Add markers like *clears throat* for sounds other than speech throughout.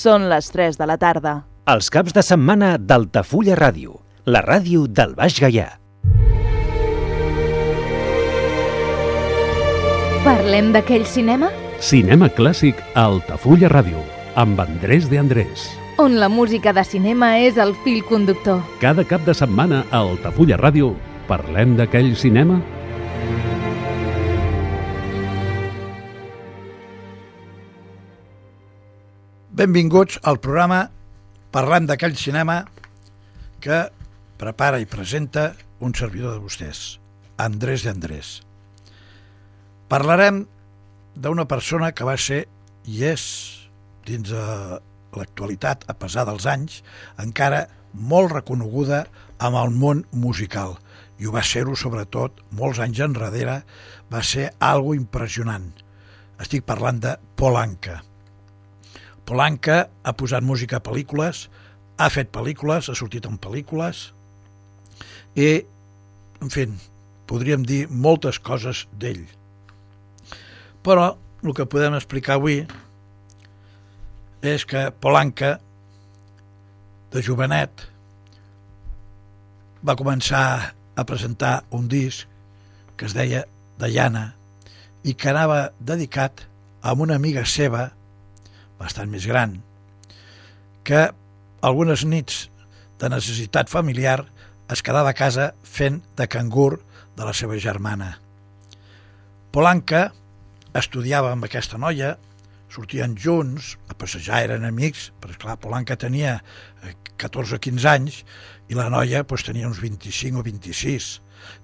Són les 3 de la tarda. Els caps de setmana d'Altafulla Ràdio, la ràdio del Baix Gaià. Parlem d'aquell cinema? Cinema clàssic a Altafulla Ràdio, amb Andrés de Andrés. On la música de cinema és el fil conductor. Cada cap de setmana a Altafulla Ràdio, parlem d'aquell cinema? Benvinguts al programa Parlem d'aquell cinema que prepara i presenta un servidor de vostès, Andrés de Andrés. Parlarem d'una persona que va ser i és, dins de l'actualitat, a pesar dels anys, encara molt reconeguda amb el món musical. I ho va ser-ho, sobretot, molts anys enrere, va ser algo impressionant. Estic parlant de Polanca. Polanca ha posat música a pel·lícules, ha fet pel·lícules, ha sortit en pel·lícules i, en fi, podríem dir moltes coses d'ell. Però el que podem explicar avui és que Polanca, de jovenet, va començar a presentar un disc que es deia Diana i que anava dedicat a una amiga seva, bastant més gran, que algunes nits de necessitat familiar es quedava a casa fent de cangur de la seva germana. Polanca estudiava amb aquesta noia, sortien junts, a passejar eren amics, perquè clar, Polanca tenia 14 o 15 anys i la noia pues, tenia uns 25 o 26.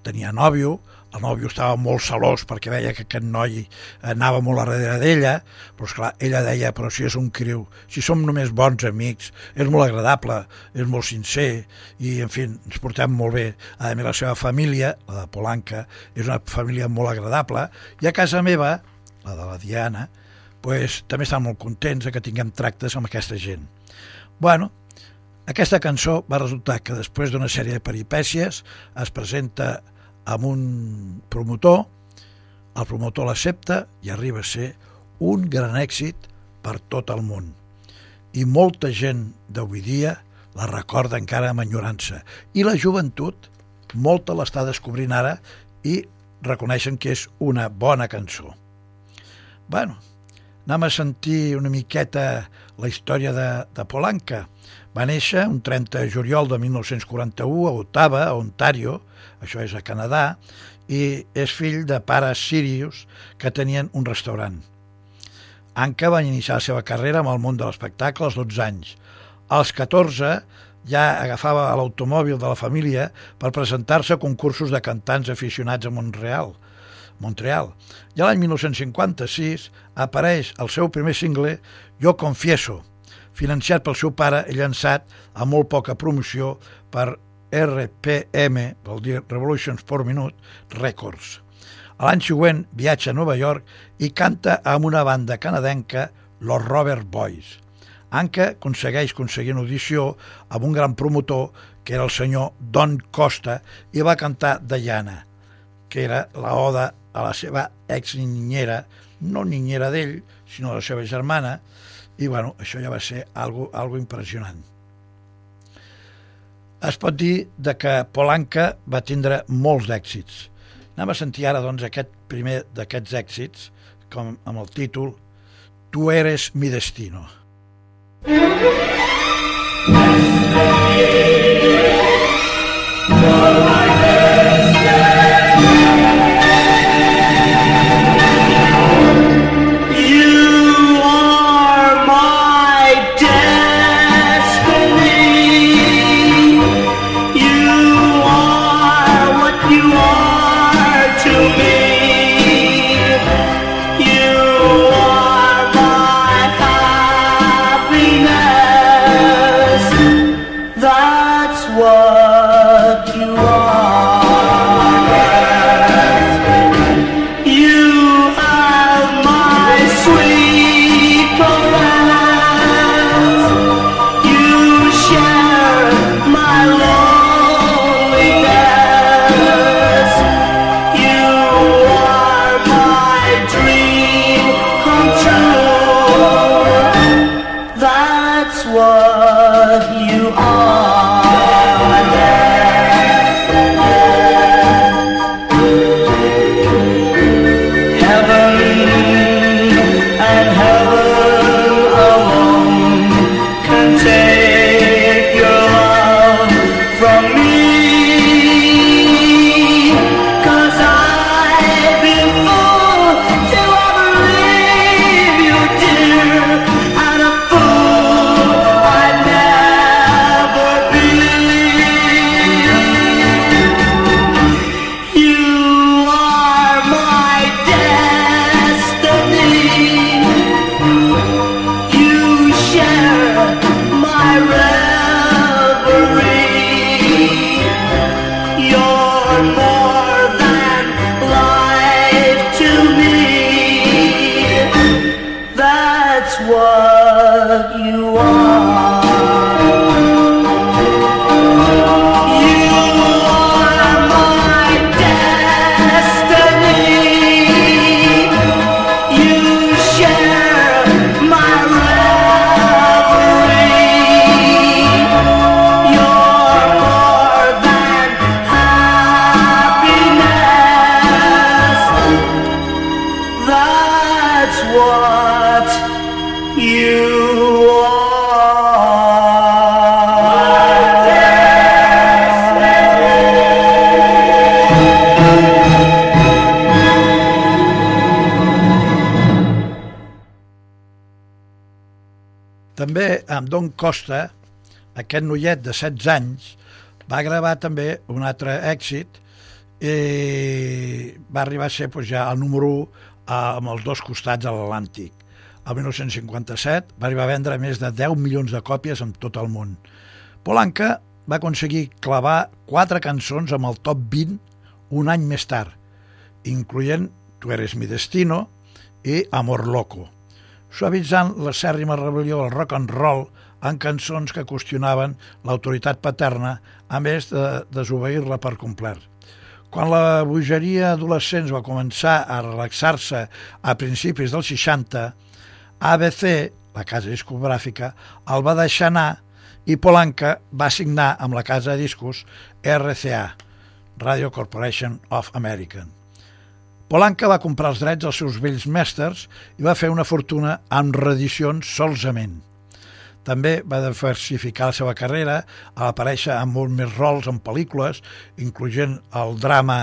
Tenia nòvio, el nòvio estava molt celós perquè veia que aquest noi anava molt a darrere d'ella, però esclar, ella deia, però si és un criu, si som només bons amics, és molt agradable, és molt sincer, i en fi, ens portem molt bé. A més, la seva família, la de Polanca, és una família molt agradable, i a casa meva, la de la Diana, pues, també estan molt contents que tinguem tractes amb aquesta gent. Bueno, aquesta cançó va resultar que després d'una sèrie de peripècies es presenta amb un promotor, el promotor l'accepta i arriba a ser un gran èxit per tot el món. I molta gent d'avui dia la recorda encara amb enyorança. I la joventut, molta l'està descobrint ara i reconeixen que és una bona cançó. Bueno, anem a sentir una miqueta la història de, de Polanca. Va néixer un 30 de juliol de 1941 a Ottawa, a Ontario, això és a Canadà, i és fill de pares sírios que tenien un restaurant. Anka va iniciar la seva carrera amb el món de l'espectacle als 12 anys. Als 14 ja agafava l'automòbil de la família per presentar-se a concursos de cantants aficionats a Montreal. Montreal. I l'any 1956 apareix el seu primer single Jo Confieso, financiat pel seu pare i llançat a molt poca promoció per RPM, vol dir Revolutions per Minute, Records. A l'any següent viatja a Nova York i canta amb una banda canadenca, los Robert Boys. Anca aconsegueix aconseguir una audició amb un gran promotor que era el senyor Don Costa i va cantar Diana, que era la oda a la seva ex-ninyera, no ninyera d'ell, sinó de la seva germana, i bueno, això ja va ser algo, algo impressionant. Es pot dir de que Polanca va tindre molts d'èxits. Anem a sentir ara doncs, aquest primer d'aquests èxits, com amb el títol Tu eres mi destino. You amb Don Costa, aquest noiet de 16 anys, va gravar també un altre èxit i va arribar a ser doncs, ja el número 1 amb els dos costats de l'Atlàntic. El 1957 va arribar a vendre més de 10 milions de còpies en tot el món. Polanca va aconseguir clavar quatre cançons amb el top 20 un any més tard, incloent Tu eres mi destino i Amor loco, suavitzant la sèrrima rebel·lió del rock and roll en cançons que qüestionaven l'autoritat paterna a més de desobeir-la per complet. Quan la bogeria adolescents va començar a relaxar-se a principis dels 60, ABC, la casa discogràfica, el va deixar anar i Polanca va signar amb la casa de discos RCA, Radio Corporation of America. Polanca va comprar els drets als seus vells mestres i va fer una fortuna amb reedicions solsament. També va diversificar la seva carrera a aparèixer en molt més rols en pel·lícules, incloent el drama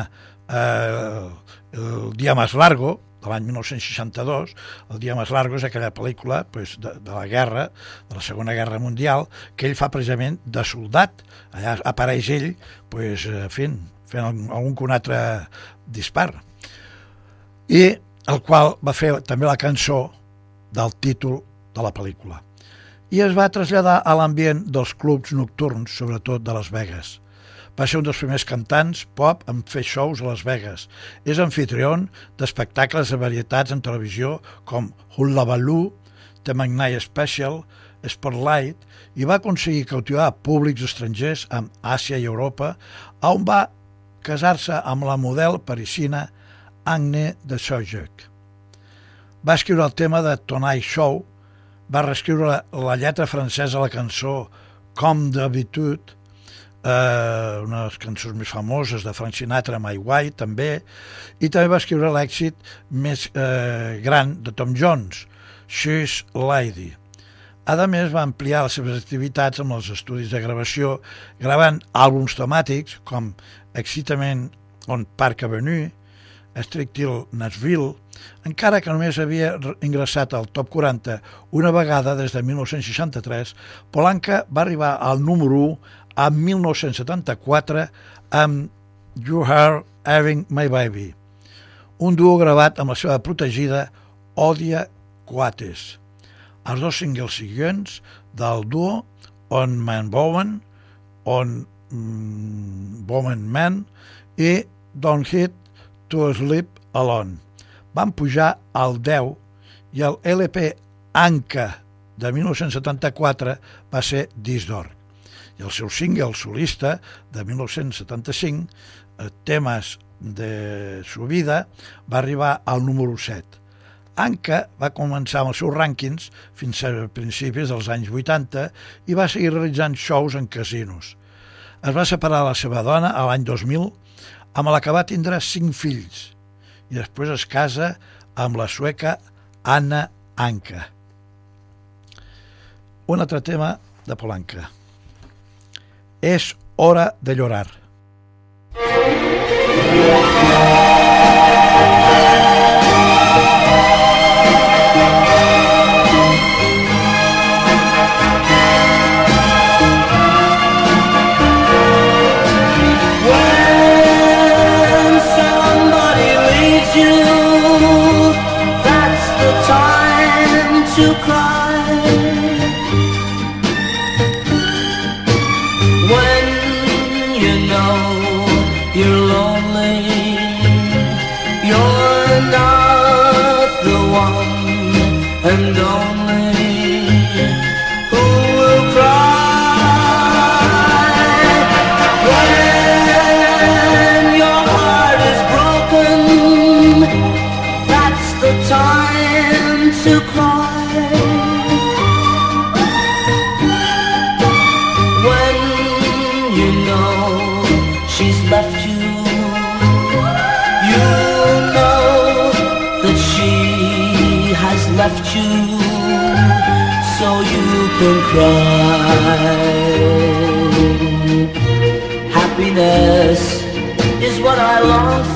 eh, El dia més largo, de l'any 1962, El dia més largo és aquella pel·lícula pues, de, de la guerra, de la Segona Guerra Mundial, que ell fa precisament de soldat. Allà apareix ell pues, fent, fent algun que un altre dispar i el qual va fer també la cançó del títol de la pel·lícula. I es va traslladar a l'ambient dels clubs nocturns, sobretot de Las Vegas. Va ser un dels primers cantants pop en fer shows a Las Vegas. És anfitrió d'espectacles de varietats en televisió com Hullabaloo, The McKnight Special, Spotlight i va aconseguir cautivar públics estrangers amb Àsia i Europa, on va casar-se amb la model parisina Agne de Sojek. Va escriure el tema de Tonight Show, va reescriure la, la lletra francesa a la cançó Comme d'habitude, eh, les cançons més famoses de Frank Sinatra, My White, també, i també va escriure l'èxit més eh, gran de Tom Jones, She's Lady. A més, va ampliar les seves activitats amb els estudis de gravació, gravant àlbums temàtics com Excitament on Park Avenue, Strict Hill Nashville, encara que només havia ingressat al top 40 una vegada des de 1963, Polanca va arribar al número 1 a 1974 amb You Are Having My Baby, un duo gravat amb la seva protegida Odia Quates. Els dos singles següents del duo On Man Bowen, On mm, Bowman Man i Don't Hit to Sleep Alone. Van pujar al 10 i el LP Anca de 1974 va ser disc d'or. I el seu single solista de 1975, eh, Temes de su vida, va arribar al número 7. Anca va començar amb els seus rànquings fins a principis dels anys 80 i va seguir realitzant shows en casinos. Es va separar de la seva dona a l'any 2000 amb la que va tindre cinc fills i després es casa amb la sueca Anna Anka. Un altre tema de Polanca. És hora de llorar. When you, that's the time to cry. You, so you can cry. Happiness is what I long for.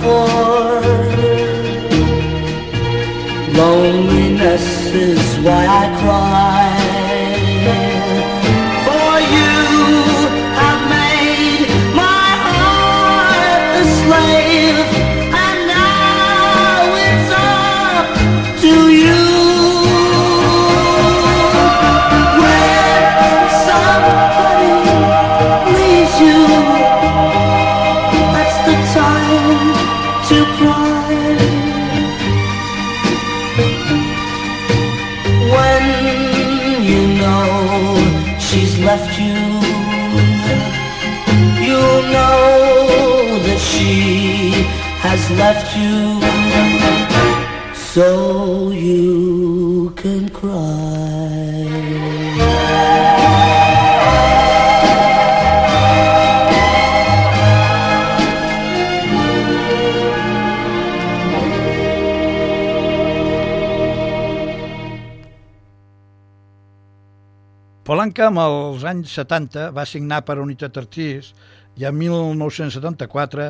Polanca, amb els anys 70, va signar per Unitat Artists i en 1974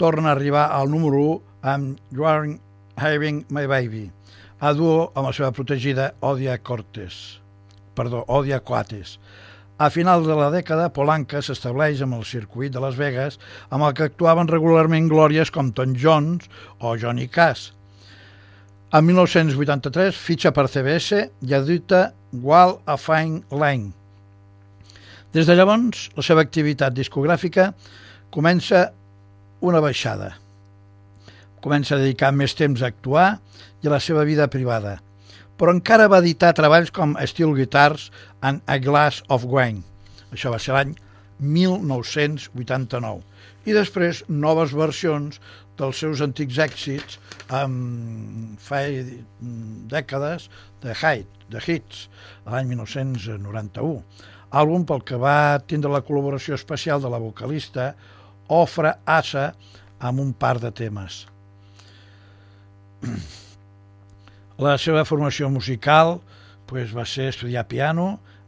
torna a arribar al número 1 amb You Are Having My Baby, a duo amb la seva protegida Odia Cortes. Perdó, Odia Coates. A final de la dècada, Polanca s'estableix amb el circuit de Las Vegas, amb el que actuaven regularment glòries com Tom Jones o Johnny Cash. En 1983 fitxa per CBS i edita Wall a Fine Line. Des de llavors, la seva activitat discogràfica comença una baixada. Comença a dedicar més temps a actuar i a la seva vida privada, però encara va editar treballs com Steel Guitars and A Glass of Wine. Això va ser l'any 1989. I després noves versions dels seus antics èxits amb fa dècades de Hit, de hits, l'any 1991. Àlbum pel que va tindre la col·laboració especial de la vocalista Ofra Asa amb un par de temes. *clears throat* La seva formació musical pues, va ser estudiar piano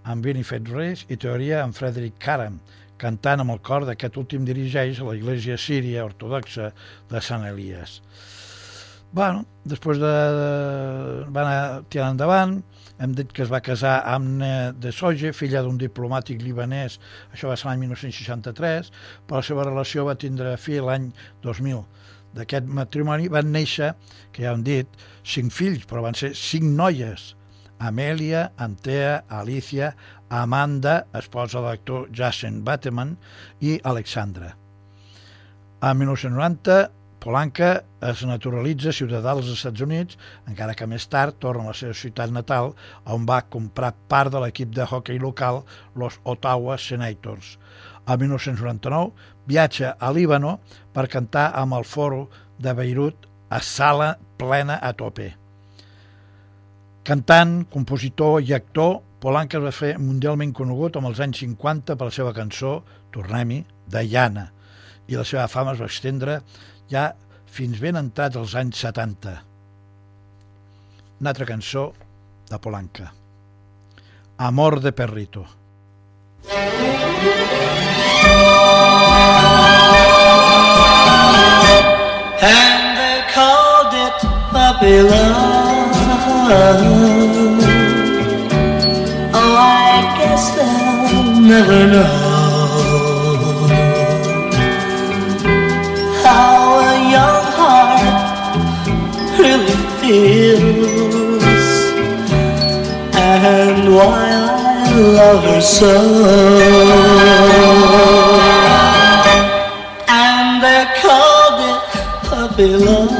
amb Winifred Reis i teoria amb Frederick Karam, cantant amb el cor d'aquest últim dirigeix a la Iglesia Síria Ortodoxa de Sant Elias. Bueno, després de... va anar tirant endavant, hem dit que es va casar amb de Soge, filla d'un diplomàtic libanès, això va ser l'any 1963, però la seva relació va tindre fi l'any 2000. D'aquest matrimoni van néixer, que ja hem dit, cinc fills, però van ser cinc noies, Amèlia, Antea, Alicia, Amanda, esposa de l'actor Jason Bateman, i Alexandra. A 1990, Polanca es naturalitza ciutadà dels Estats Units, encara que més tard torna a la seva ciutat natal, on va comprar part de l'equip de hockey local, los Ottawa Senators. A 1999 viatja a Líbano per cantar amb el foro de Beirut a sala plena a tope. Cantant, compositor i actor, Polanca es va fer mundialment conegut amb els anys 50 per la seva cançó Tornem-hi, Diana, i la seva fama es va estendre ja fins ben entrats els anys 70. Una altra cançó de Polanca. Amor de perrito. And they called it love. Oh, I guess they'll never know feels and why I love her so. And they called it puppy love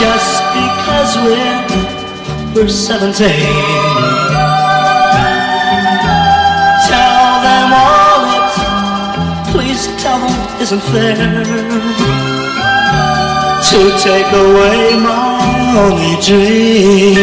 just because we're, we're 17. Tell them all please tell them isn't fair to take away my only dream.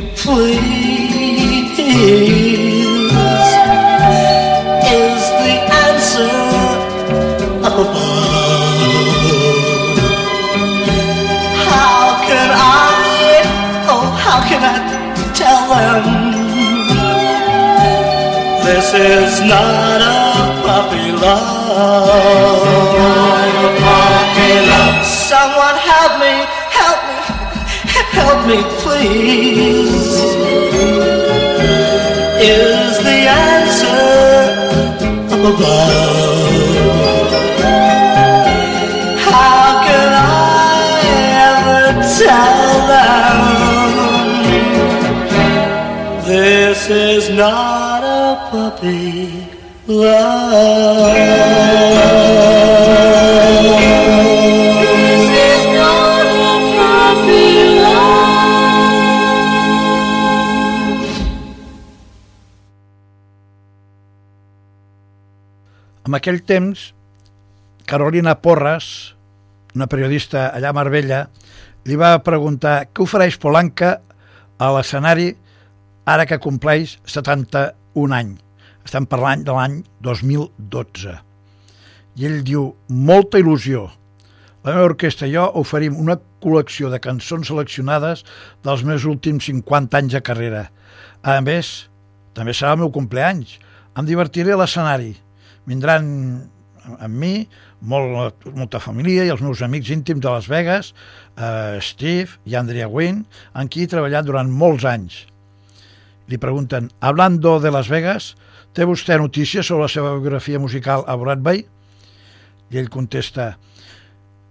Me, please. Is the answer up above? How can I, oh, how can I tell them this is not a puppy love? Someone help me, help me, please? Is the answer up above? How can I ever tell them this is not a puppy love? Aquell temps, Carolina Porras, una periodista allà a Marbella, li va preguntar què ofereix Polanca a l'escenari ara que compleix 71 anys. Estem parlant de l'any 2012. I ell diu, molta il·lusió. La meva orquestra i jo oferim una col·lecció de cançons seleccionades dels meus últims 50 anys de carrera. A més, també serà el meu compleanys. Em divertiré a l'escenari. Vindran amb mi molt, molta família i els meus amics íntims de Las Vegas, eh, Steve i Andrea Wynn, amb qui he treballat durant molts anys. Li pregunten, hablando de Las Vegas, té vostè notícies sobre la seva biografia musical a Broadway? I ell contesta,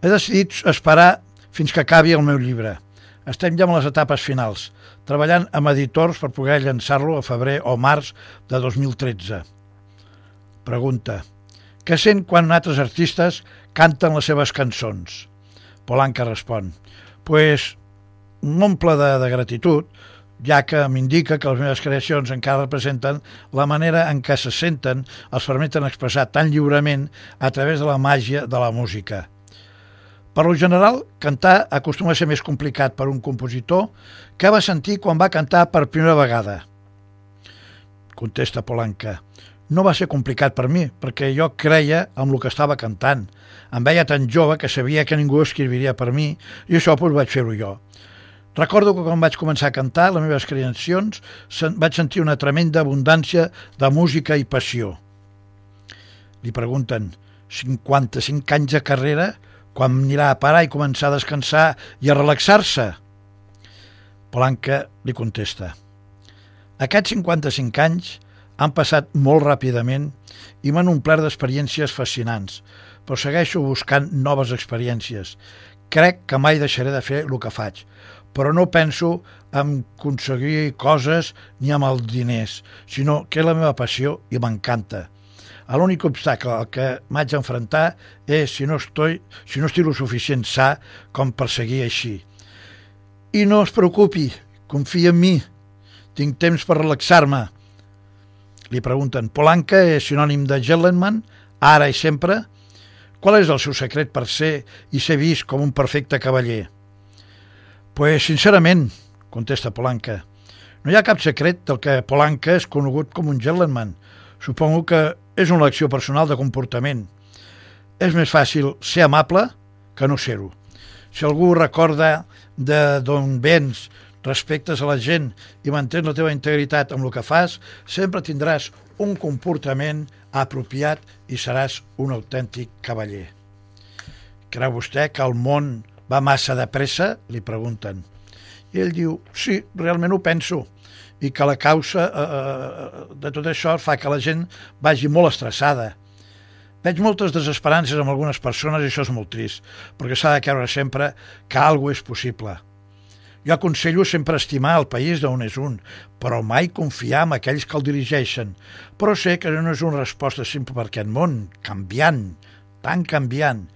he decidit esperar fins que acabi el meu llibre. Estem ja en les etapes finals, treballant amb editors per poder llançar-lo a febrer o març de 2013. Pregunta, què sent quan altres artistes canten les seves cançons? Polanca respon, pues m'omple de, de gratitud, ja que m'indica que les meves creacions encara representen la manera en què se senten, els permeten expressar tan lliurement a través de la màgia de la música. Per lo general, cantar acostuma a ser més complicat per un compositor que va sentir quan va cantar per primera vegada. Contesta Polanca. No va ser complicat per mi, perquè jo creia en el que estava cantant. Em veia tan jove que sabia que ningú escriviria per mi i això doncs, vaig fer-ho jo. Recordo que quan vaig començar a cantar les meves creacions vaig sentir una tremenda abundància de música i passió. Li pregunten, 55 anys de carrera, quan anirà a parar i començar a descansar i a relaxar-se? Polanca li contesta, aquests 55 anys han passat molt ràpidament i m'han omplert d'experiències fascinants, però segueixo buscant noves experiències. Crec que mai deixaré de fer el que faig, però no penso en aconseguir coses ni amb els diners, sinó que és la meva passió i m'encanta. L'únic obstacle al que m'haig d'enfrontar és si no, estoy, si no estic lo suficient sa com per seguir així. I no es preocupi, confia en mi, tinc temps per relaxar-me. Li pregunten, Polanca és sinònim de gentleman, ara i sempre? Qual és el seu secret per ser i ser vist com un perfecte cavaller? Pues, sincerament, contesta Polanca, no hi ha cap secret del que Polanca és conegut com un gentleman. Supongo que és una lecció personal de comportament. És més fàcil ser amable que no ser-ho. Si algú recorda de d'on vens, respectes a la gent i mantens la teva integritat amb el que fas, sempre tindràs un comportament apropiat i seràs un autèntic cavaller. Creu vostè que el món va massa de pressa? Li pregunten. I ell diu, sí, realment ho penso, i que la causa eh, eh, de tot això fa que la gent vagi molt estressada. Veig moltes desesperances amb algunes persones i això és molt trist, perquè s'ha de creure sempre que alguna és possible. Jo aconsello sempre estimar el país d'on és un, però mai confiar en aquells que el dirigeixen. Però sé que no és una resposta simple per aquest món, canviant, tan canviant.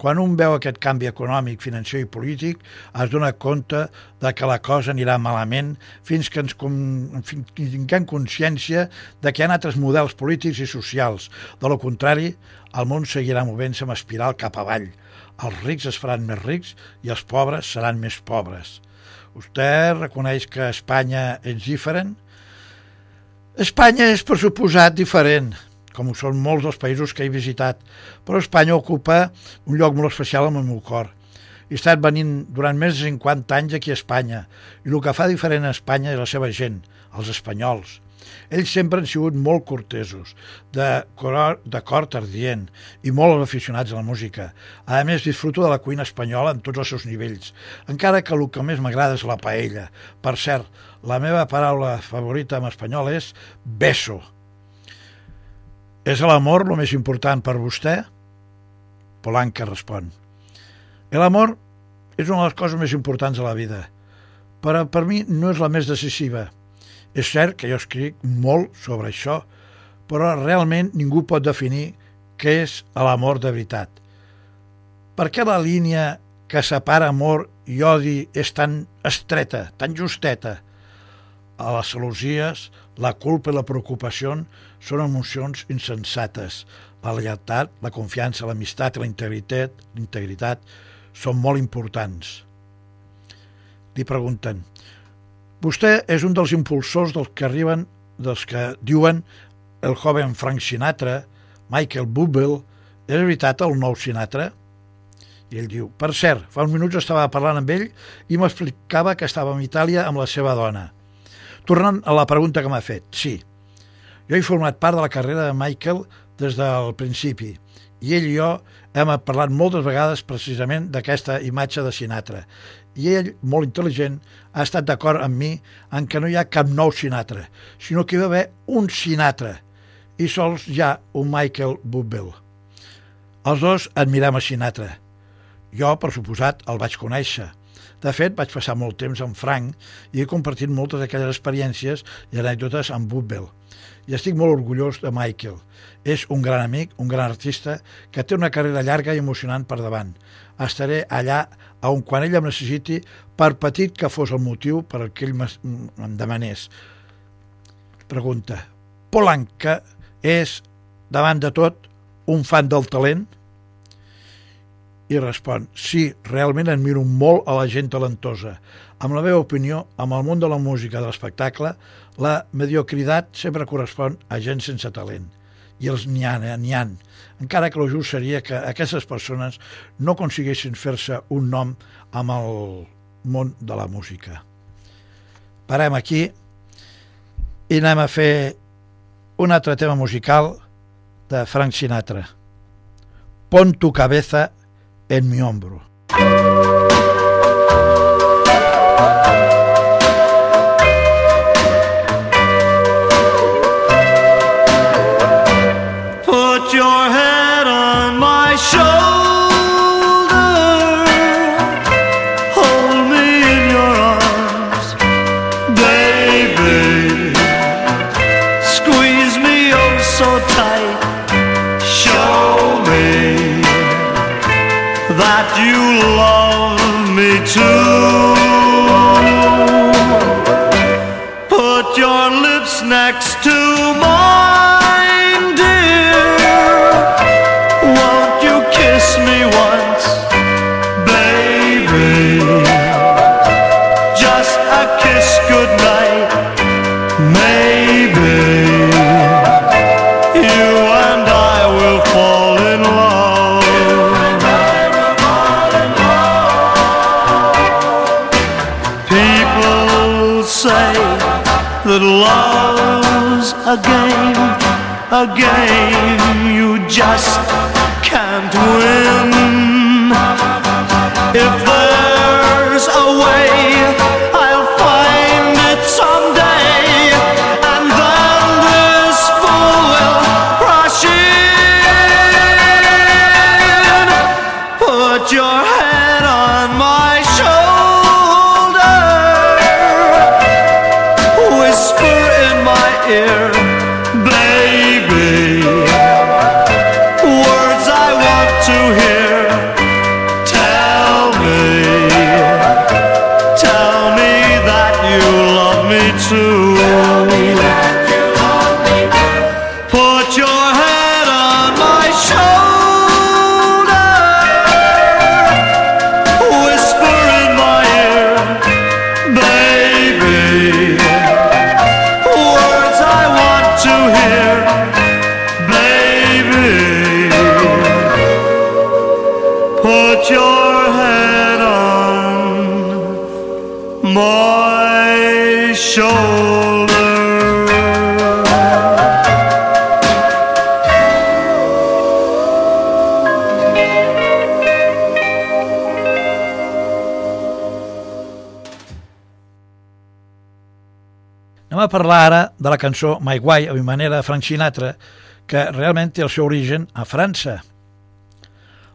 Quan un veu aquest canvi econòmic, financer i polític, es dona compte de que la cosa anirà malament fins que ens fins que tinguem consciència de que hi ha altres models polítics i socials. De lo contrari, el món seguirà movent-se amb espiral cap avall. Els rics es faran més rics i els pobres seran més pobres. Vostè reconeix que Espanya és diferent? Espanya és, per suposat, diferent, com ho són molts dels països que he visitat, però Espanya ocupa un lloc molt especial en el meu cor. he estat venint durant més de 50 anys aquí a Espanya i el que fa diferent a Espanya és la seva gent, els espanyols. Ells sempre han sigut molt cortesos, de, cor, de cor tardient i molt aficionats a la música. A més, disfruto de la cuina espanyola en tots els seus nivells, encara que el que més m'agrada és la paella. Per cert, la meva paraula favorita en espanyol és beso. És l'amor el més important per vostè? Polanca respon. El amor és una de les coses més importants de la vida, però per mi no és la més decisiva. És cert que jo escric molt sobre això, però realment ningú pot definir què és l'amor de veritat. Per què la línia que separa amor i odi és tan estreta, tan justeta? A les celosies, la culpa i la preocupació són emocions insensates. La lleialtat, la confiança, l'amistat i la integritat, integritat són molt importants. Li pregunten, vostè és un dels impulsors dels que arriben, dels que diuen el joven Frank Sinatra, Michael Bublé, és veritat el nou Sinatra? I ell diu, per cert, fa uns minuts estava parlant amb ell i m'explicava que estava a Itàlia amb la seva dona. Tornant a la pregunta que m'ha fet, sí, jo he format part de la carrera de Michael des del principi i ell i jo hem parlat moltes vegades precisament d'aquesta imatge de Sinatra i ell, molt intel·ligent, ha estat d'acord amb mi en que no hi ha cap nou Sinatra, sinó que hi va haver un Sinatra i sols ha un Michael Bublé. Els dos admirem a Sinatra. Jo, per suposat, el vaig conèixer. De fet, vaig passar molt temps amb Frank i he compartit moltes d'aquelles experiències i anècdotes amb Bublé i estic molt orgullós de Michael. És un gran amic, un gran artista, que té una carrera llarga i emocionant per davant. Estaré allà on quan ell em necessiti, per petit que fos el motiu per el que ell em demanés. Pregunta. Polanca és, davant de tot, un fan del talent? I respon, sí, realment admiro molt a la gent talentosa. Amb la meva opinió, amb el món de la música, de l'espectacle, la mediocritat sempre correspon a gent sense talent. I els n'hi ha, n'hi ha. Encara que el just seria que aquestes persones no aconseguissin fer-se un nom amb el món de la música. Parem aquí i anem a fer un altre tema musical de Frank Sinatra. Pon tu cabeza en mi hombro. A game, a game you just parlar ara de la cançó My Way, a mi manera, de Frank Sinatra, que realment té el seu origen a França.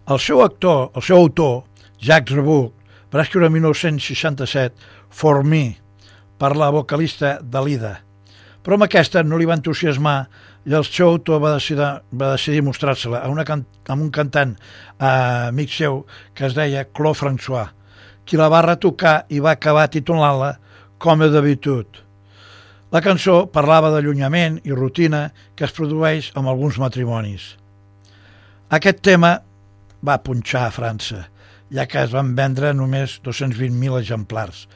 El seu actor, el seu autor, Jacques Rebuc, va escriure en 1967 For Me, per la vocalista Dalida. Però amb aquesta no li va entusiasmar i el seu autor va decidir, va decidir mostrar-se-la a, una a un cantant eh, amic seu que es deia Claude François, qui la va retocar i va acabar titulant-la Comme d'habitude. La cançó parlava d'allunyament i rutina que es produeix amb alguns matrimonis. Aquest tema va punxar a França, ja que es van vendre només 220.000 exemplars,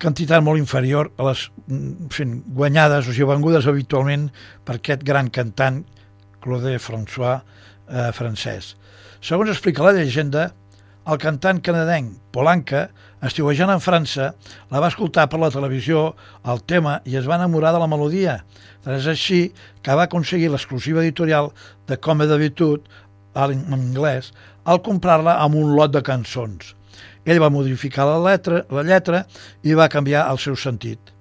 quantitat molt inferior a les en fi, guanyades o sigui, vengudes habitualment per aquest gran cantant Claude François eh, francès. Segons explica la llegenda, el cantant canadenc Polanca, estiuejant en França, la va escoltar per la televisió el tema i es va enamorar de la melodia. És així que va aconseguir l'exclusiva editorial de Come d'habitud en anglès al comprar-la amb un lot de cançons. Ell va modificar la lletra, la lletra i va canviar el seu sentit.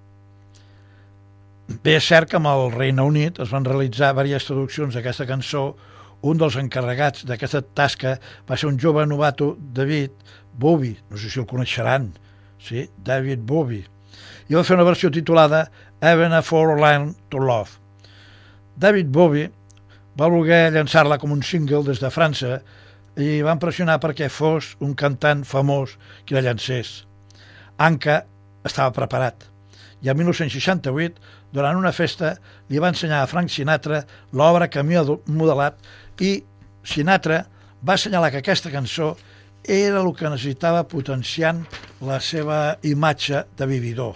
Bé, és cert que amb el Regne Unit es van realitzar diverses traduccions d'aquesta cançó. Un dels encarregats d'aquesta tasca va ser un jove novato, David Bowie, no sé si el coneixeran, sí, David Bowie, i va fer una versió titulada Even a Forland to Love. David Bowie va voler llançar-la com un single des de França i va impressionar perquè fos un cantant famós qui la llancés. Anka estava preparat i el 1968, durant una festa, li va ensenyar a Frank Sinatra l'obra que havia modelat i Sinatra va assenyalar que aquesta cançó era el que necessitava potenciant la seva imatge de vividor,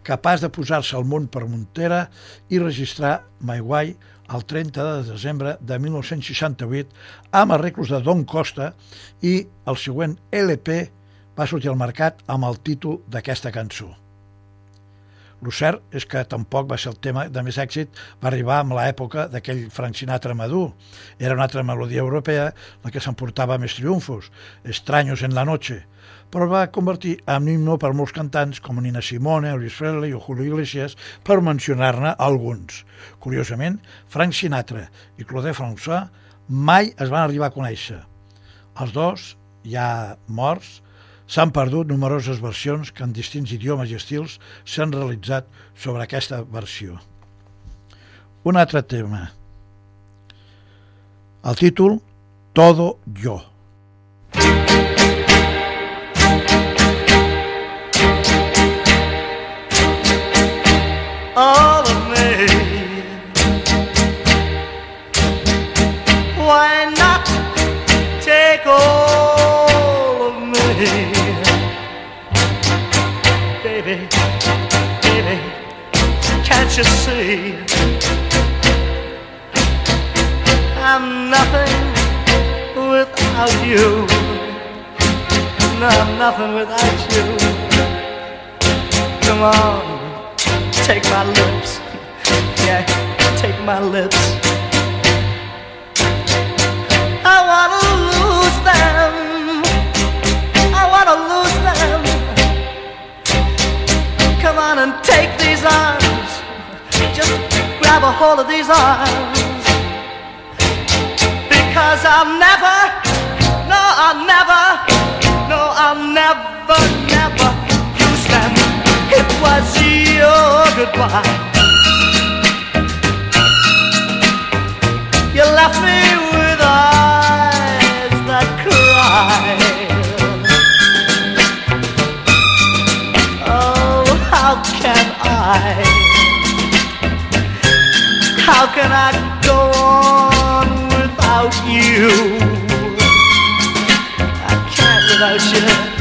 capaç de posar-se al món per Montera i registrar My Way el 30 de desembre de 1968 amb arreglos de Don Costa i el següent LP va sortir al mercat amb el títol d'aquesta cançó. El cert és que tampoc va ser el tema de més èxit, va arribar amb l'època d'aquell Frank Sinatra madur. Era una altra melodia europea la que s'emportava més triomfos, Estraños en la noche, però va convertir en himno per molts cantants com Nina Simone, Elvis Presley o Julio Iglesias, per mencionar-ne alguns. Curiosament, Frank Sinatra i Claude François mai es van arribar a conèixer. Els dos, ja morts, s'han perdut numeroses versions que en distints idiomes i estils s'han realitzat sobre aquesta versió. Un altre tema. El títol Todo yo. You see? I'm nothing without you. No, I'm nothing without you. Come on take my lips. *laughs* Yeah, take my lips. I wanna lose them. I wanna lose them. Come on and take these arms. Just grab a hold of these arms. Because I'll never, no, I'll never, no, I'll never, never lose them. It was your goodbye. You left me with How can I go on without you? I can't without you.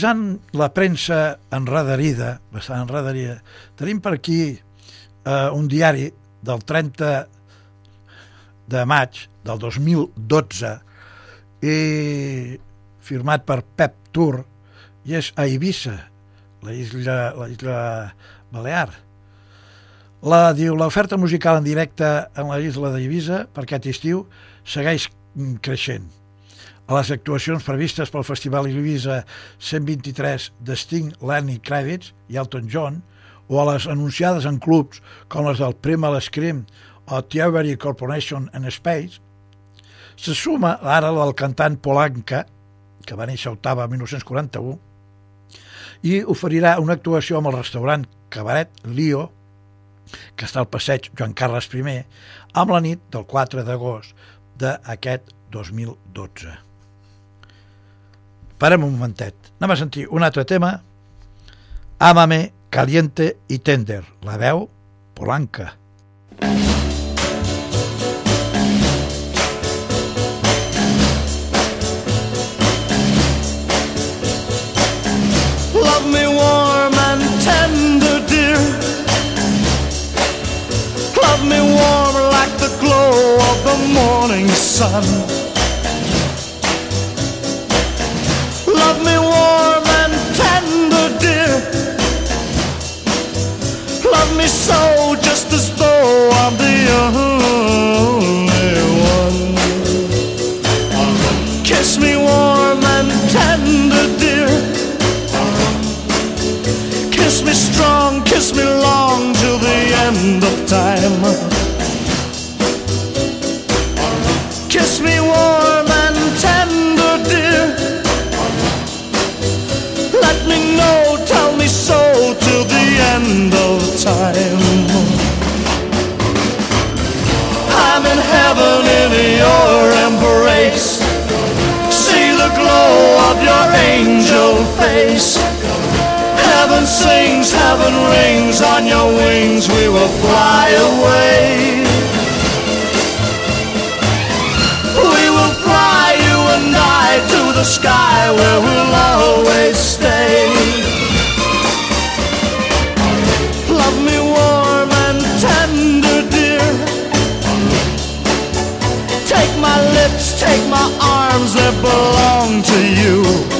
Revisant la premsa enredarida, bastant enredarida, tenim per aquí eh, un diari del 30 de maig del 2012 i firmat per Pep Tour i és a Eivissa, la isla, la isla Balear. La, diu, l'oferta musical en directe en la isla d'Eivissa per aquest estiu segueix creixent. A les actuacions previstes pel Festival Eivissa 123 de Sting, Lenny Kravitz i Elton John o a les anunciades en clubs com les del Primal Scream o Theory Corporation in Space, se suma ara la del cantant Polanca, que va néixer a Otava en 1941, i oferirà una actuació amb el restaurant Cabaret Lio, que està al passeig Joan Carles I, amb la nit del 4 d'agost d'aquest 2012. Parem un momentet. Anem a sentir un altre tema. Ámame, caliente i tender. La veu Polanca. Love me warm and tender. Love me like the glow of the morning sun. Dear. Love me so, just as though I'm the only one. Kiss me warm and tender, dear. Kiss me strong, kiss me long till the end of time. End of time. I'm in heaven in your embrace. See the glow of your angel face. Heaven sings, heaven rings, on your wings we will fly away. We will fly, you and I, to the sky where we'll always stay. Take my arms that belong to you.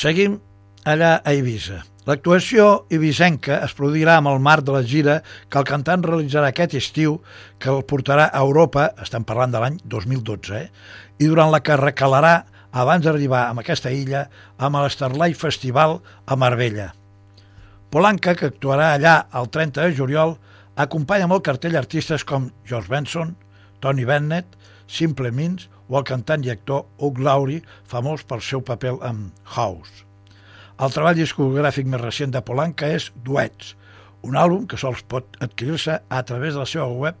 Seguim allà a Eivissa. L'actuació ibisenca es produirà amb el marc de la gira que el cantant realitzarà aquest estiu, que el portarà a Europa, estem parlant de l'any 2012, eh? i durant la que recalarà abans d'arribar a aquesta illa amb l'Starlight Festival a Marbella. Polanca, que actuarà allà el 30 de juliol, acompanya amb el cartell artistes com George Benson, Tony Bennett, Simple Minds o el cantant i actor Hugh Laurie, famós pel seu paper amb House. El treball discogràfic més recent de Polanca és Duets, un àlbum que sols pot adquirir-se a través de la seva web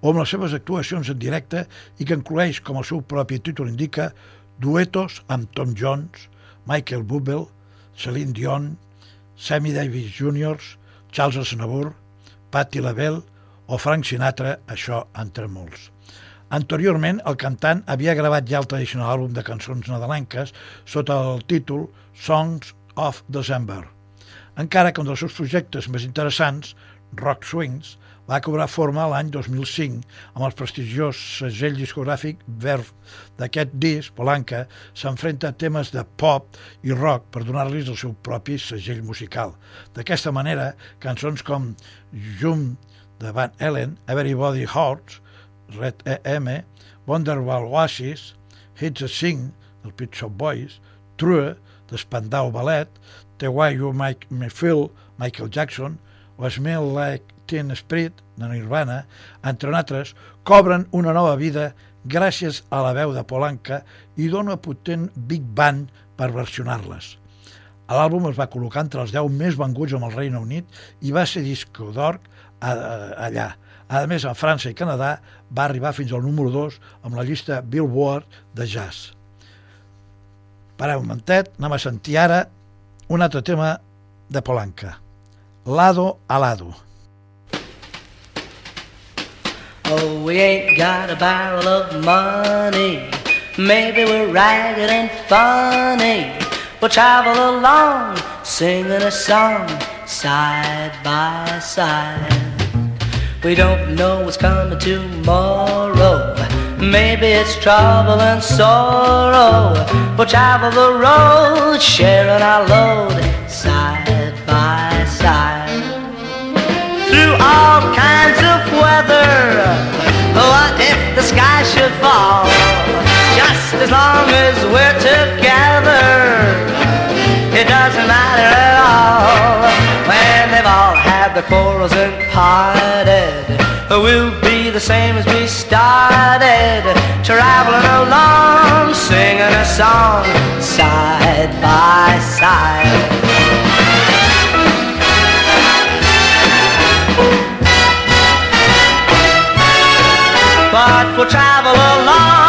o amb les seves actuacions en directe i que inclueix, com el seu propi títol indica, duetos amb Tom Jones, Michael Bublé, Celine Dion, Sammy Davis Jr., Charles Aznavour, Patti LaBelle o Frank Sinatra, això entre molts. Anteriorment, el cantant havia gravat ja el tradicional àlbum de cançons nadalenques sota el títol Songs of December. Encara que un dels seus projectes més interessants, Rock Swings, va cobrar forma l'any 2005 amb el prestigiós segell discogràfic Verve. D'aquest disc, Polanca s'enfrenta a temes de pop i rock per donar-los el seu propi segell musical. D'aquesta manera, cançons com Jump de Van Ellen, Everybody Hurts, Red EM, Wonderwall Oasis, Hits a Sing del Pit Shop Boys, True, de Spandau Ballet, The Way You Make Me Feel, Michael Jackson, o Smell Like Teen Spirit, de Nirvana, entre altres, cobren una nova vida gràcies a la veu de Polanca i dona potent big band per versionar-les. L'àlbum es va col·locar entre els 10 més venguts amb el Regne Unit i va ser disco d'or allà. A més, a França i Canadà va arribar fins al número 2 amb la llista Billboard de jazz. Pareu un momentet, anem a sentir ara un altre tema de Polanca. Lado a lado. Oh, we ain't got a barrel of money. Maybe we're ragged and funny. We'll travel along, singing a song side by side. We don't know what's coming tomorrow. Maybe it's trouble and sorrow. We'll travel the road, sharing our load side by side. Through all kinds of weather. What if the sky should fall? Just as long as we're together, it doesn't matter at all. Their quarrels and parted, we'll be the same as we started, traveling along, singing a song side by side. But we'll travel along,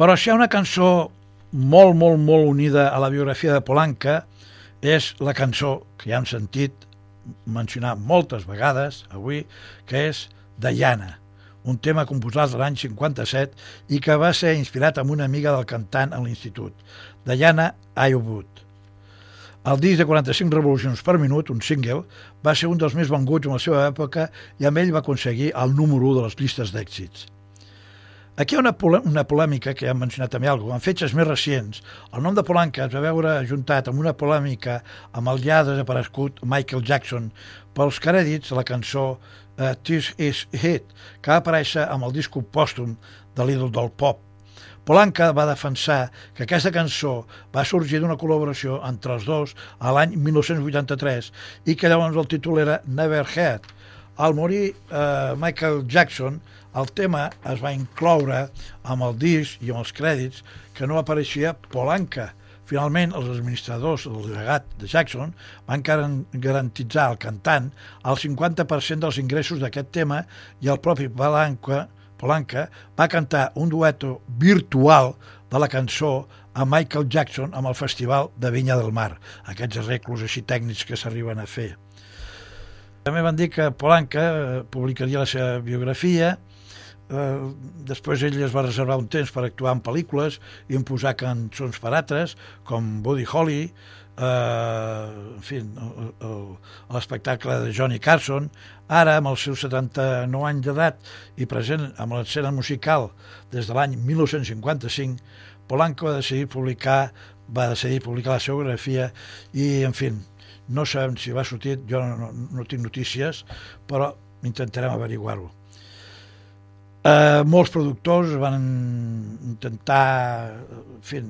Però si hi ha una cançó molt, molt, molt unida a la biografia de Polanca, és la cançó que ja hem sentit mencionar moltes vegades avui, que és Diana, un tema composat l'any 57 i que va ser inspirat amb una amiga del cantant a l'institut, Diana Iwood. El disc de 45 revolucions per minut, un single, va ser un dels més venguts en la seva època i amb ell va aconseguir el número 1 de les llistes d'èxits. Aquí hi ha una, una polèmica que ja hem mencionat també alguna En fetges més recents, el nom de Polanca es va veure ajuntat amb una polèmica amb el ja desaparegut Michael Jackson pels crèdits la cançó uh, This Is Hit, que va aparèixer amb el disc pòstum de l'ídol del pop. Polanca va defensar que aquesta cançó va sorgir d'una col·laboració entre els dos a l'any 1983 i que llavors el títol era Never Heard. Al morir eh, Michael Jackson, el tema es va incloure amb el disc i amb els crèdits que no apareixia Polanca. Finalment, els administradors del llegat de Jackson van garantitzar al cantant el 50% dels ingressos d'aquest tema i el propi Polanca, Polanca va cantar un dueto virtual de la cançó a Michael Jackson amb el Festival de Vinya del Mar, aquests arreglos així tècnics que s'arriben a fer. També van dir que Polanca eh, publicaria la seva biografia, eh, després ell es va reservar un temps per actuar en pel·lícules i imposar cançons per altres, com Buddy Holly, eh, en fi, l'espectacle de Johnny Carson, ara, amb els seus 79 anys d'edat i present amb l'escena musical des de l'any 1955, Polanco va decidir publicar va decidir publicar la seva biografia i, en fi, no sabem si va sortir, jo no, no, no tinc notícies, però intentarem averiguar-ho. Eh, molts productors van intentar en fi,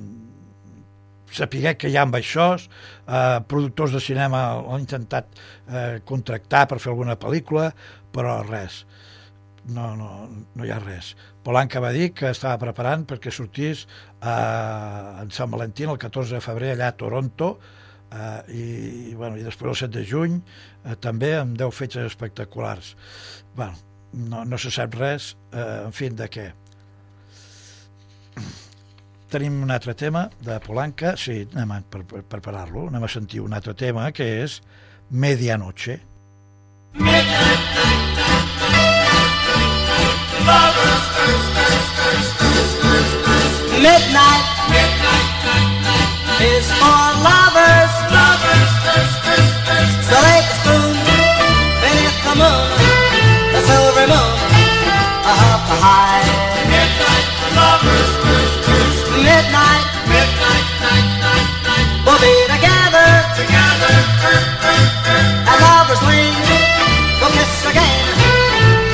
saber que hi ha amb això, eh, productors de cinema han intentat eh, contractar per fer alguna pel·lícula, però res, no, no, no hi ha res. Polanca va dir que estava preparant perquè sortís eh, en Sant Valentí el 14 de febrer allà a Toronto, eh, i, i, bueno, i després el 7 de juny eh, també amb 10 fetges espectaculars. Bueno, no, no se sap res, eh, en fi, de què. Tenim un altre tema de Polanca, sí, anem a per, per preparar-lo, anem a sentir un altre tema que és Medianoche. Midnight is for lovers. So take a spoon beneath the moon, up high. Midnight, we'll be together, and lovers wing, we'll kiss again,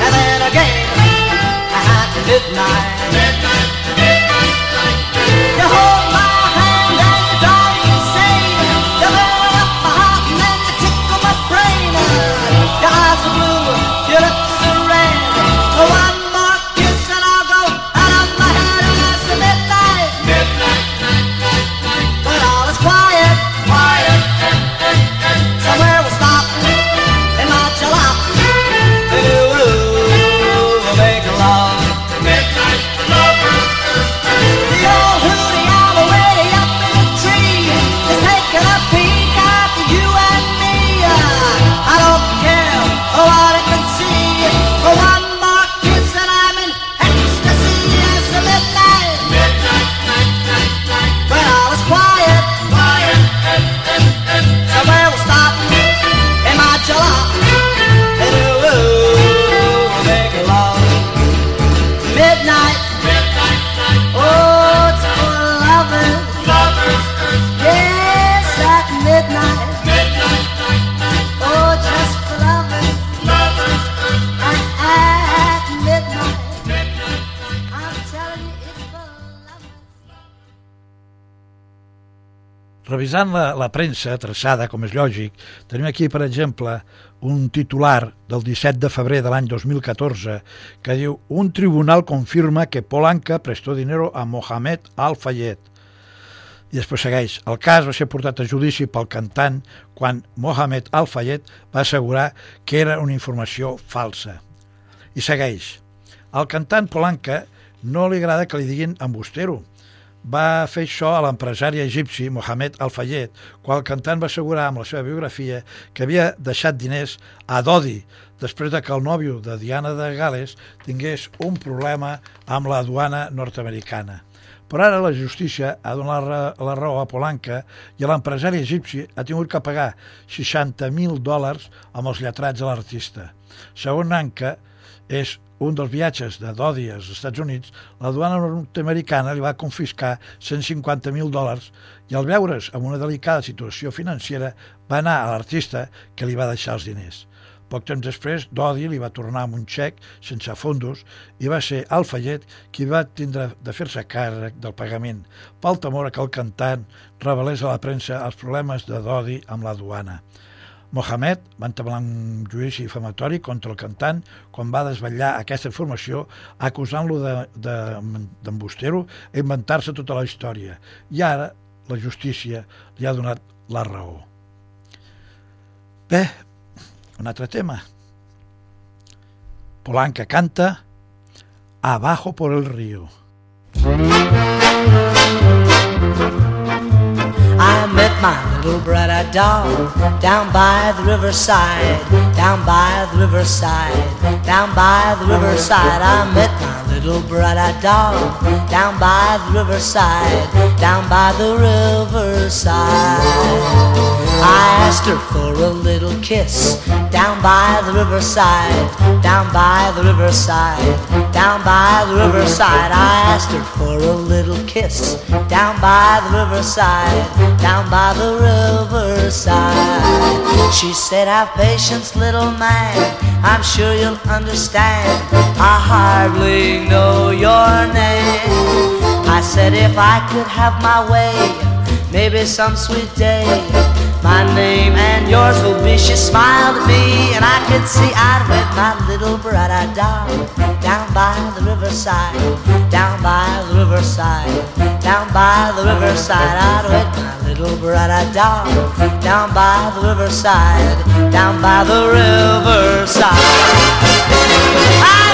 and then again. At midnight. You Revisant la, la premsa traçada, com és lògic, tenim aquí, per exemple, un titular del 17 de febrer de l'any 2014 que diu un tribunal confirma que Polanca prestó dinero a Mohamed Al-Fayed. I després segueix, el cas va ser portat a judici pel cantant quan Mohamed Al-Fayed va assegurar que era una informació falsa. I segueix, al cantant Polanca no li agrada que li diguin embustero, va fer això a l'empresari egipci Mohamed Al-Fayed, quan el cantant va assegurar amb la seva biografia que havia deixat diners a Dodi després de que el nòvio de Diana de Gales tingués un problema amb la duana nord-americana. Però ara la justícia ha donat la, la raó a Polanca i l'empresari egipci ha tingut que pagar 60.000 dòlars amb els lletrats de l'artista. Segons Anca, és un dels viatges de Dodi als Estats Units, la duana nord-americana li va confiscar 150.000 dòlars i al veure's en una delicada situació financera va anar a l'artista que li va deixar els diners. Poc temps després, Dodi li va tornar amb un xec sense fondos i va ser Alfayet qui va tindre de fer-se càrrec del pagament pel temor a que el cantant revelés a la premsa els problemes de Dodi amb la duana. Mohamed va entablar un judici difamatori contra el cantant quan va desvetllar aquesta informació acusant-lo d'embustero de, de, i inventar-se tota la història. I ara la justícia li ha donat la raó. Bé, un altre tema. Polanca canta Abajo por el río. I met my little brother dog down by the riverside, down by the riverside, down by the riverside. I met little brother dog down by the riverside, down by the riverside. I asked her for a little kiss down by the riverside, down by the riverside, down by the riverside. I asked her for a little kiss down by the riverside, down by the riverside. She said, Have patience, little man. I'm sure you'll understand. I hardly know your name. I said, If I could have my way, maybe some sweet day. My name and yours will be. She smiled at me, and I could see I'd wed my little dog down by the riverside, down by the riverside, down by the riverside. I'd wed my little dog down by the riverside, down by the riverside. I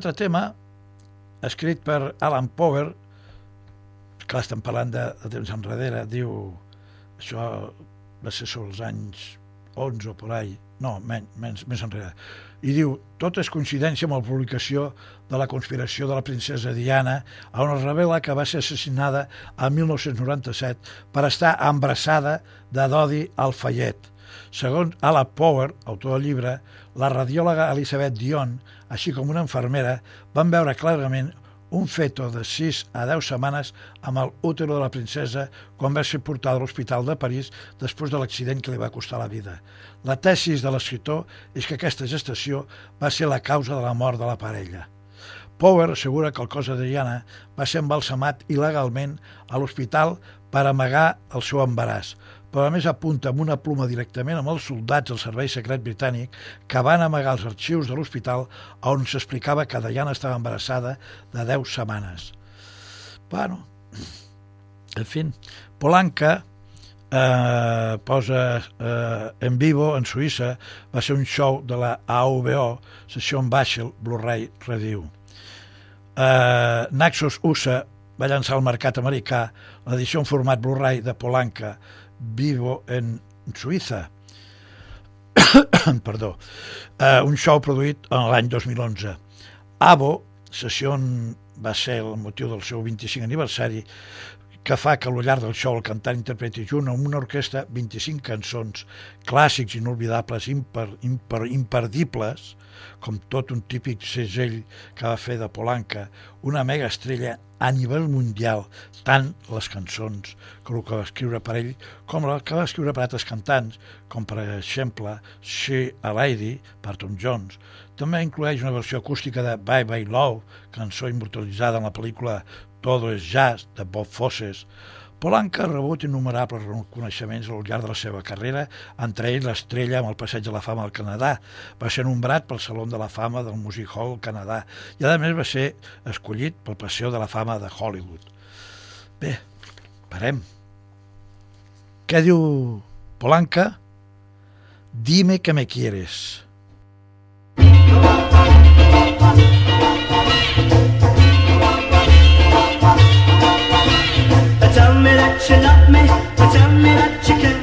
altre tema, escrit per Alan Power, clar, estem parlant de, de temps enrere, diu, això va ser sobre els anys 11 o por ahí, no, menys, menys, més enrere, i diu, tot és coincidència amb la publicació de la conspiració de la princesa Diana, on es revela que va ser assassinada a 1997 per estar embrassada de Dodi Alfayet. Segons Ala Power, autor del llibre, la radiòloga Elisabeth Dion, així com una infermera, van veure clarament un feto de 6 a 10 setmanes amb el útero de la princesa quan va ser portada a l'Hospital de París després de l'accident que li va costar la vida. La tesis de l'escriptor és que aquesta gestació va ser la causa de la mort de la parella. Power assegura que el cos de Diana va ser embalsamat il·legalment a l'hospital per amagar el seu embaràs, però a més apunta amb una pluma directament amb els soldats del Servei Secret Britànic que van amagar els arxius de l'hospital on s'explicava que Diana estava embarassada de 10 setmanes. Bueno, en fi, Polanca eh, posa eh, en vivo en Suïssa, va ser un show de la AVO, sessió en Baixa, Blu-ray Review. Eh, Naxos USA va llançar al mercat americà l'edició en format Blu-ray de Polanca, Vivo en Suïssa. *coughs* Perdó. Uh, un show produït en l'any 2011. Avo, sessió va ser el motiu del seu 25 aniversari, que fa que al llarg del show el cantant interpreti junt amb una orquestra 25 cançons clàssics inolvidables, imper, imper, imperdibles, com tot un típic segell que va fer de Polanca, una mega estrella a nivell mundial, tant les cançons que el que va escriure per ell com la que va escriure per altres cantants, com per exemple She a Lady per Tom Jones. També inclueix una versió acústica de Bye Bye Love, cançó immortalitzada en la pel·lícula Todo es Jazz de Bob Fosses. Polanca rebut innumerables reconeixements al llarg de la seva carrera, entre ells l'estrella amb el Passeig de la Fama del Canadà. Va ser nombrat pel Saló de la Fama del Music Hall Canadà i, a més, va ser escollit pel Passeig de la Fama de Hollywood. Bé, parem. Què diu Polanca? Dime que me quieres. you love me, but tell me that you care.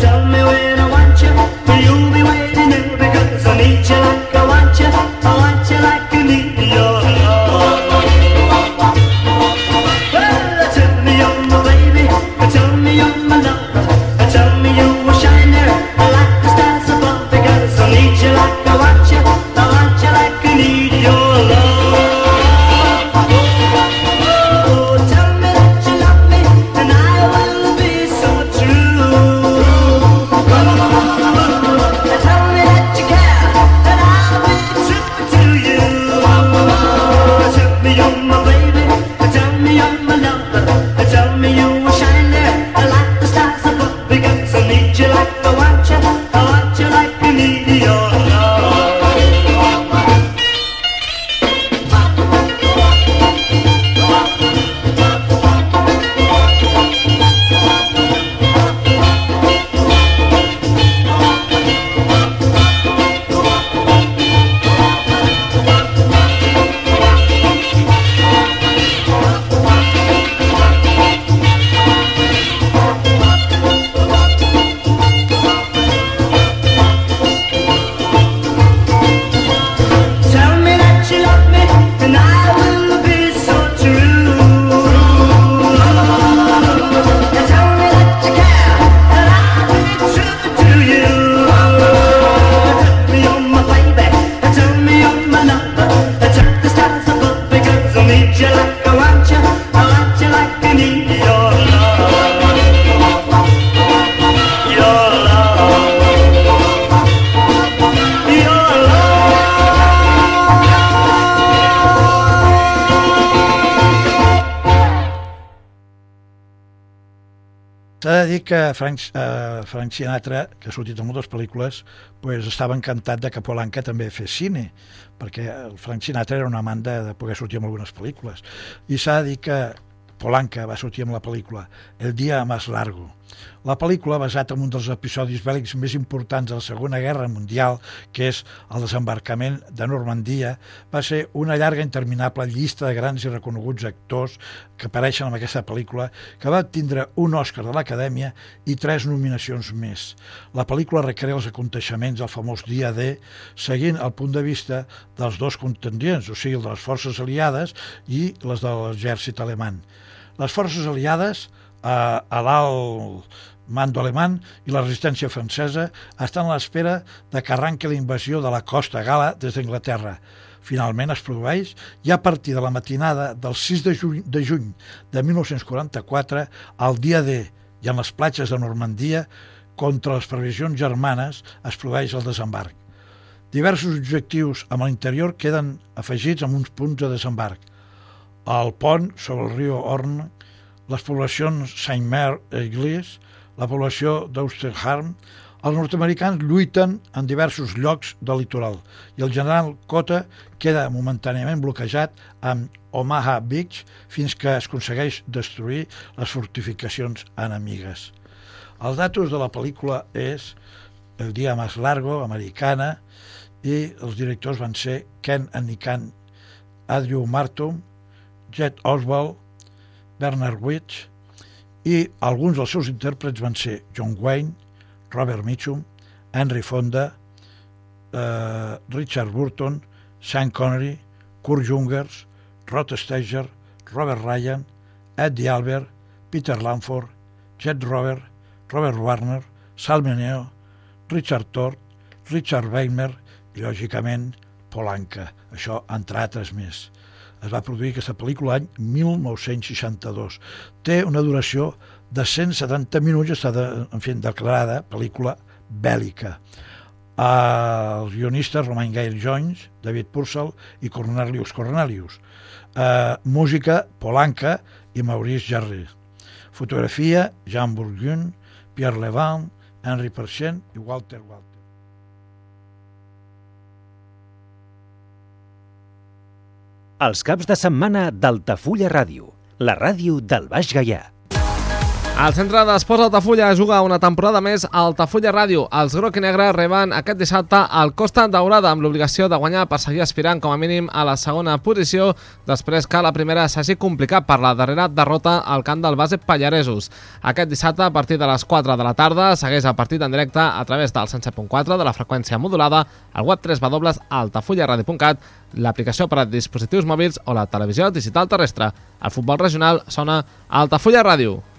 Tell me when I want you, will you be waiting there? Because I need you like I want Frank Sinatra, que ha sortit en moltes pel·lícules, pues, estava encantat de que Polanca també fes cine, perquè el Frank Sinatra era una amant de, de poder sortir en algunes pel·lícules. I s'ha de dir que Polanca va sortir amb la pel·lícula El dia más largo. La pel·lícula, basat en un dels episodis bèl·lics més importants de la Segona Guerra Mundial, que és el desembarcament de Normandia, va ser una llarga interminable llista de grans i reconeguts actors que apareixen en aquesta pel·lícula, que va tindre un Òscar de l'Acadèmia i tres nominacions més. La pel·lícula recrea els aconteixements del famós dia D, seguint el punt de vista dels dos contendients, o sigui, de les forces aliades i les de l'exèrcit alemany. Les forces aliades, a, a l'alt mando alemany i la resistència francesa estan a l'espera de que arranqui la invasió de la costa gala des d'Anglaterra. Finalment es produeix i a partir de la matinada del 6 de juny de, juny de 1944, al dia D i en les platges de Normandia, contra les previsions germanes, es produeix el desembarc. Diversos objectius amb l'interior queden afegits amb uns punts de desembarc. El pont sobre el riu Orne, les poblacions Saint-Mer i Église, la població d'Austerharm, els nord-americans lluiten en diversos llocs del litoral i el general Cota queda momentàniament bloquejat amb Omaha Beach fins que es aconsegueix destruir les fortificacions enemigues. Els datos de la pel·lícula és El dia més largo, americana, i els directors van ser Ken Anikan, Adriu Martum, Jet Oswald, Bernard Witch, i alguns dels seus intèrprets van ser John Wayne, Robert Mitchum, Henry Fonda, eh, Richard Burton, Sean Connery, Kurt Jungers, Rod Steiger, Robert Ryan, Eddie Albert, Peter Lanford, Jet Robert, Robert Warner, Sal Meneo, Richard Tort, Richard Weimer i, lògicament, Polanca. Això, entre altres més es va produir aquesta pel·lícula l'any 1962. Té una duració de 170 minuts, està de, en fi, declarada pel·lícula bèl·lica. Els guionistes Romain Gail Jones, David Purcell i Cornelius Cornelius. Uh, música Polanca i Maurice Jarry. Fotografia Jean Bourguin, Pierre Levant, Henri Perchent i Walter Walter. Els caps de setmana d'Altafulla Ràdio, la ràdio del Baix Gaià. El centre d'esports Altafulla juga una temporada més a Altafulla Ràdio. Els groc i negre reben aquest dissabte el Costa Daurada amb l'obligació de guanyar per seguir aspirant com a mínim a la segona posició després que la primera s'hagi complicat per la darrera derrota al camp del base Pallaresos. Aquest dissabte a partir de les 4 de la tarda segueix el partit en directe a través del 107.4 de la freqüència modulada, al web 3 www.altafullaradio.cat, l'aplicació per a dispositius mòbils o la televisió digital terrestre. El futbol regional sona a Altafulla Ràdio.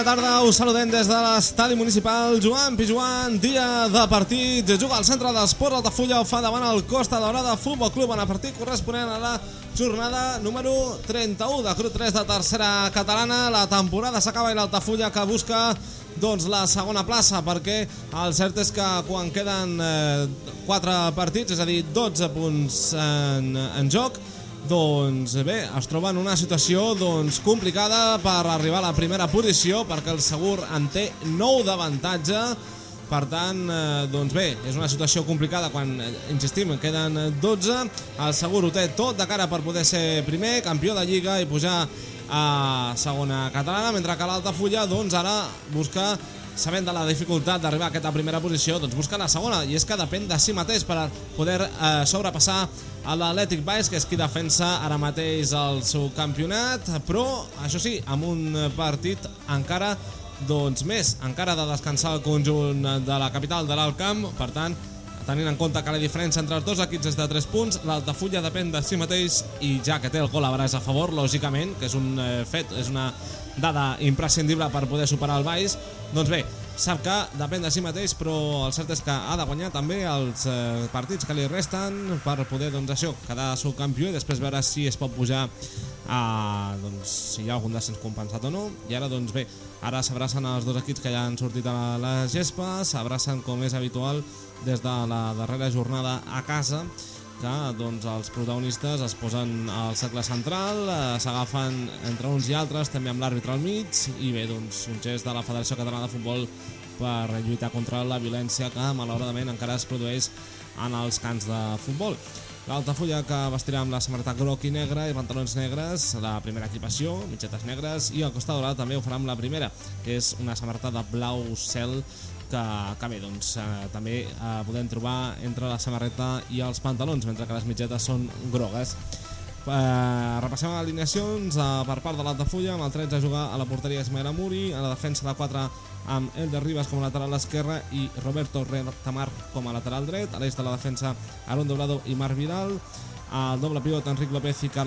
Bona tarda, us saludem des de l'estadi municipal Joan Pijuan, dia de partit, juga al centre d'esport Altafulla, ho fa davant el Costa Daurada Futbol Club. En el partit corresponent a la jornada número 31 de Cru 3 de tercera catalana, la temporada s'acaba i l'Altafulla que busca doncs la segona plaça perquè el cert és que quan queden eh, 4 partits, és a dir 12 punts en, en joc doncs bé, es troba en una situació doncs, complicada per arribar a la primera posició perquè el Segur en té 9 d'avantatge per tant, eh, doncs bé, és una situació complicada quan, eh, insistim, queden 12. El Segur ho té tot de cara per poder ser primer, campió de Lliga i pujar a segona catalana, mentre que l'Altafulla doncs, ara busca sabent de la dificultat d'arribar a aquesta primera posició, doncs busca la segona, i és que depèn de si mateix per poder eh, sobrepassar l'Atlètic Baix, que és qui defensa ara mateix el seu campionat, però, això sí, amb un partit encara doncs més, encara de descansar el conjunt de la capital de l'Alt Camp, per tant, tenint en compte que la diferència entre els dos equips és de 3 punts, l'Altafulla depèn de si mateix i ja que té el gol a a favor, lògicament, que és un eh, fet, és una dada imprescindible per poder superar el Baix, doncs bé, sap que depèn de si mateix, però el cert és que ha de guanyar també els eh, partits que li resten per poder, doncs això, quedar subcampió i després veure si es pot pujar a, doncs, si hi ha algun descens compensat o no. I ara, doncs bé, ara s'abracen els dos equips que ja han sortit a la, la gespa, s'abracen com és habitual des de la darrera jornada a casa, que doncs, els protagonistes es posen al cercle central, eh, s'agafen entre uns i altres, també amb l'àrbitre al mig, i bé, doncs, un gest de la Federació Catalana de Futbol per lluitar contra la violència que malauradament encara es produeix en els camps de futbol. L'Altafulla que vestirà amb la samarreta groc i negra i pantalons negres, la primera equipació, mitgetes negres, i el Costa Dorada també ho farà amb la primera, que és una samarreta de blau cel que, que bé, doncs, eh, també eh, podem trobar entre la samarreta i els pantalons, mentre que les mitgetes són grogues. Eh, repassem alineacions eh, per part de l'Altafulla amb el 13 a jugar a la porteria Ismael Amuri a la defensa de 4 amb Elder Ribas com a lateral esquerre i Roberto Retamar com a lateral dret. A l'eix de la defensa Aaron Doblado i Marc Vidal. Al doble pivot Enric López i Carles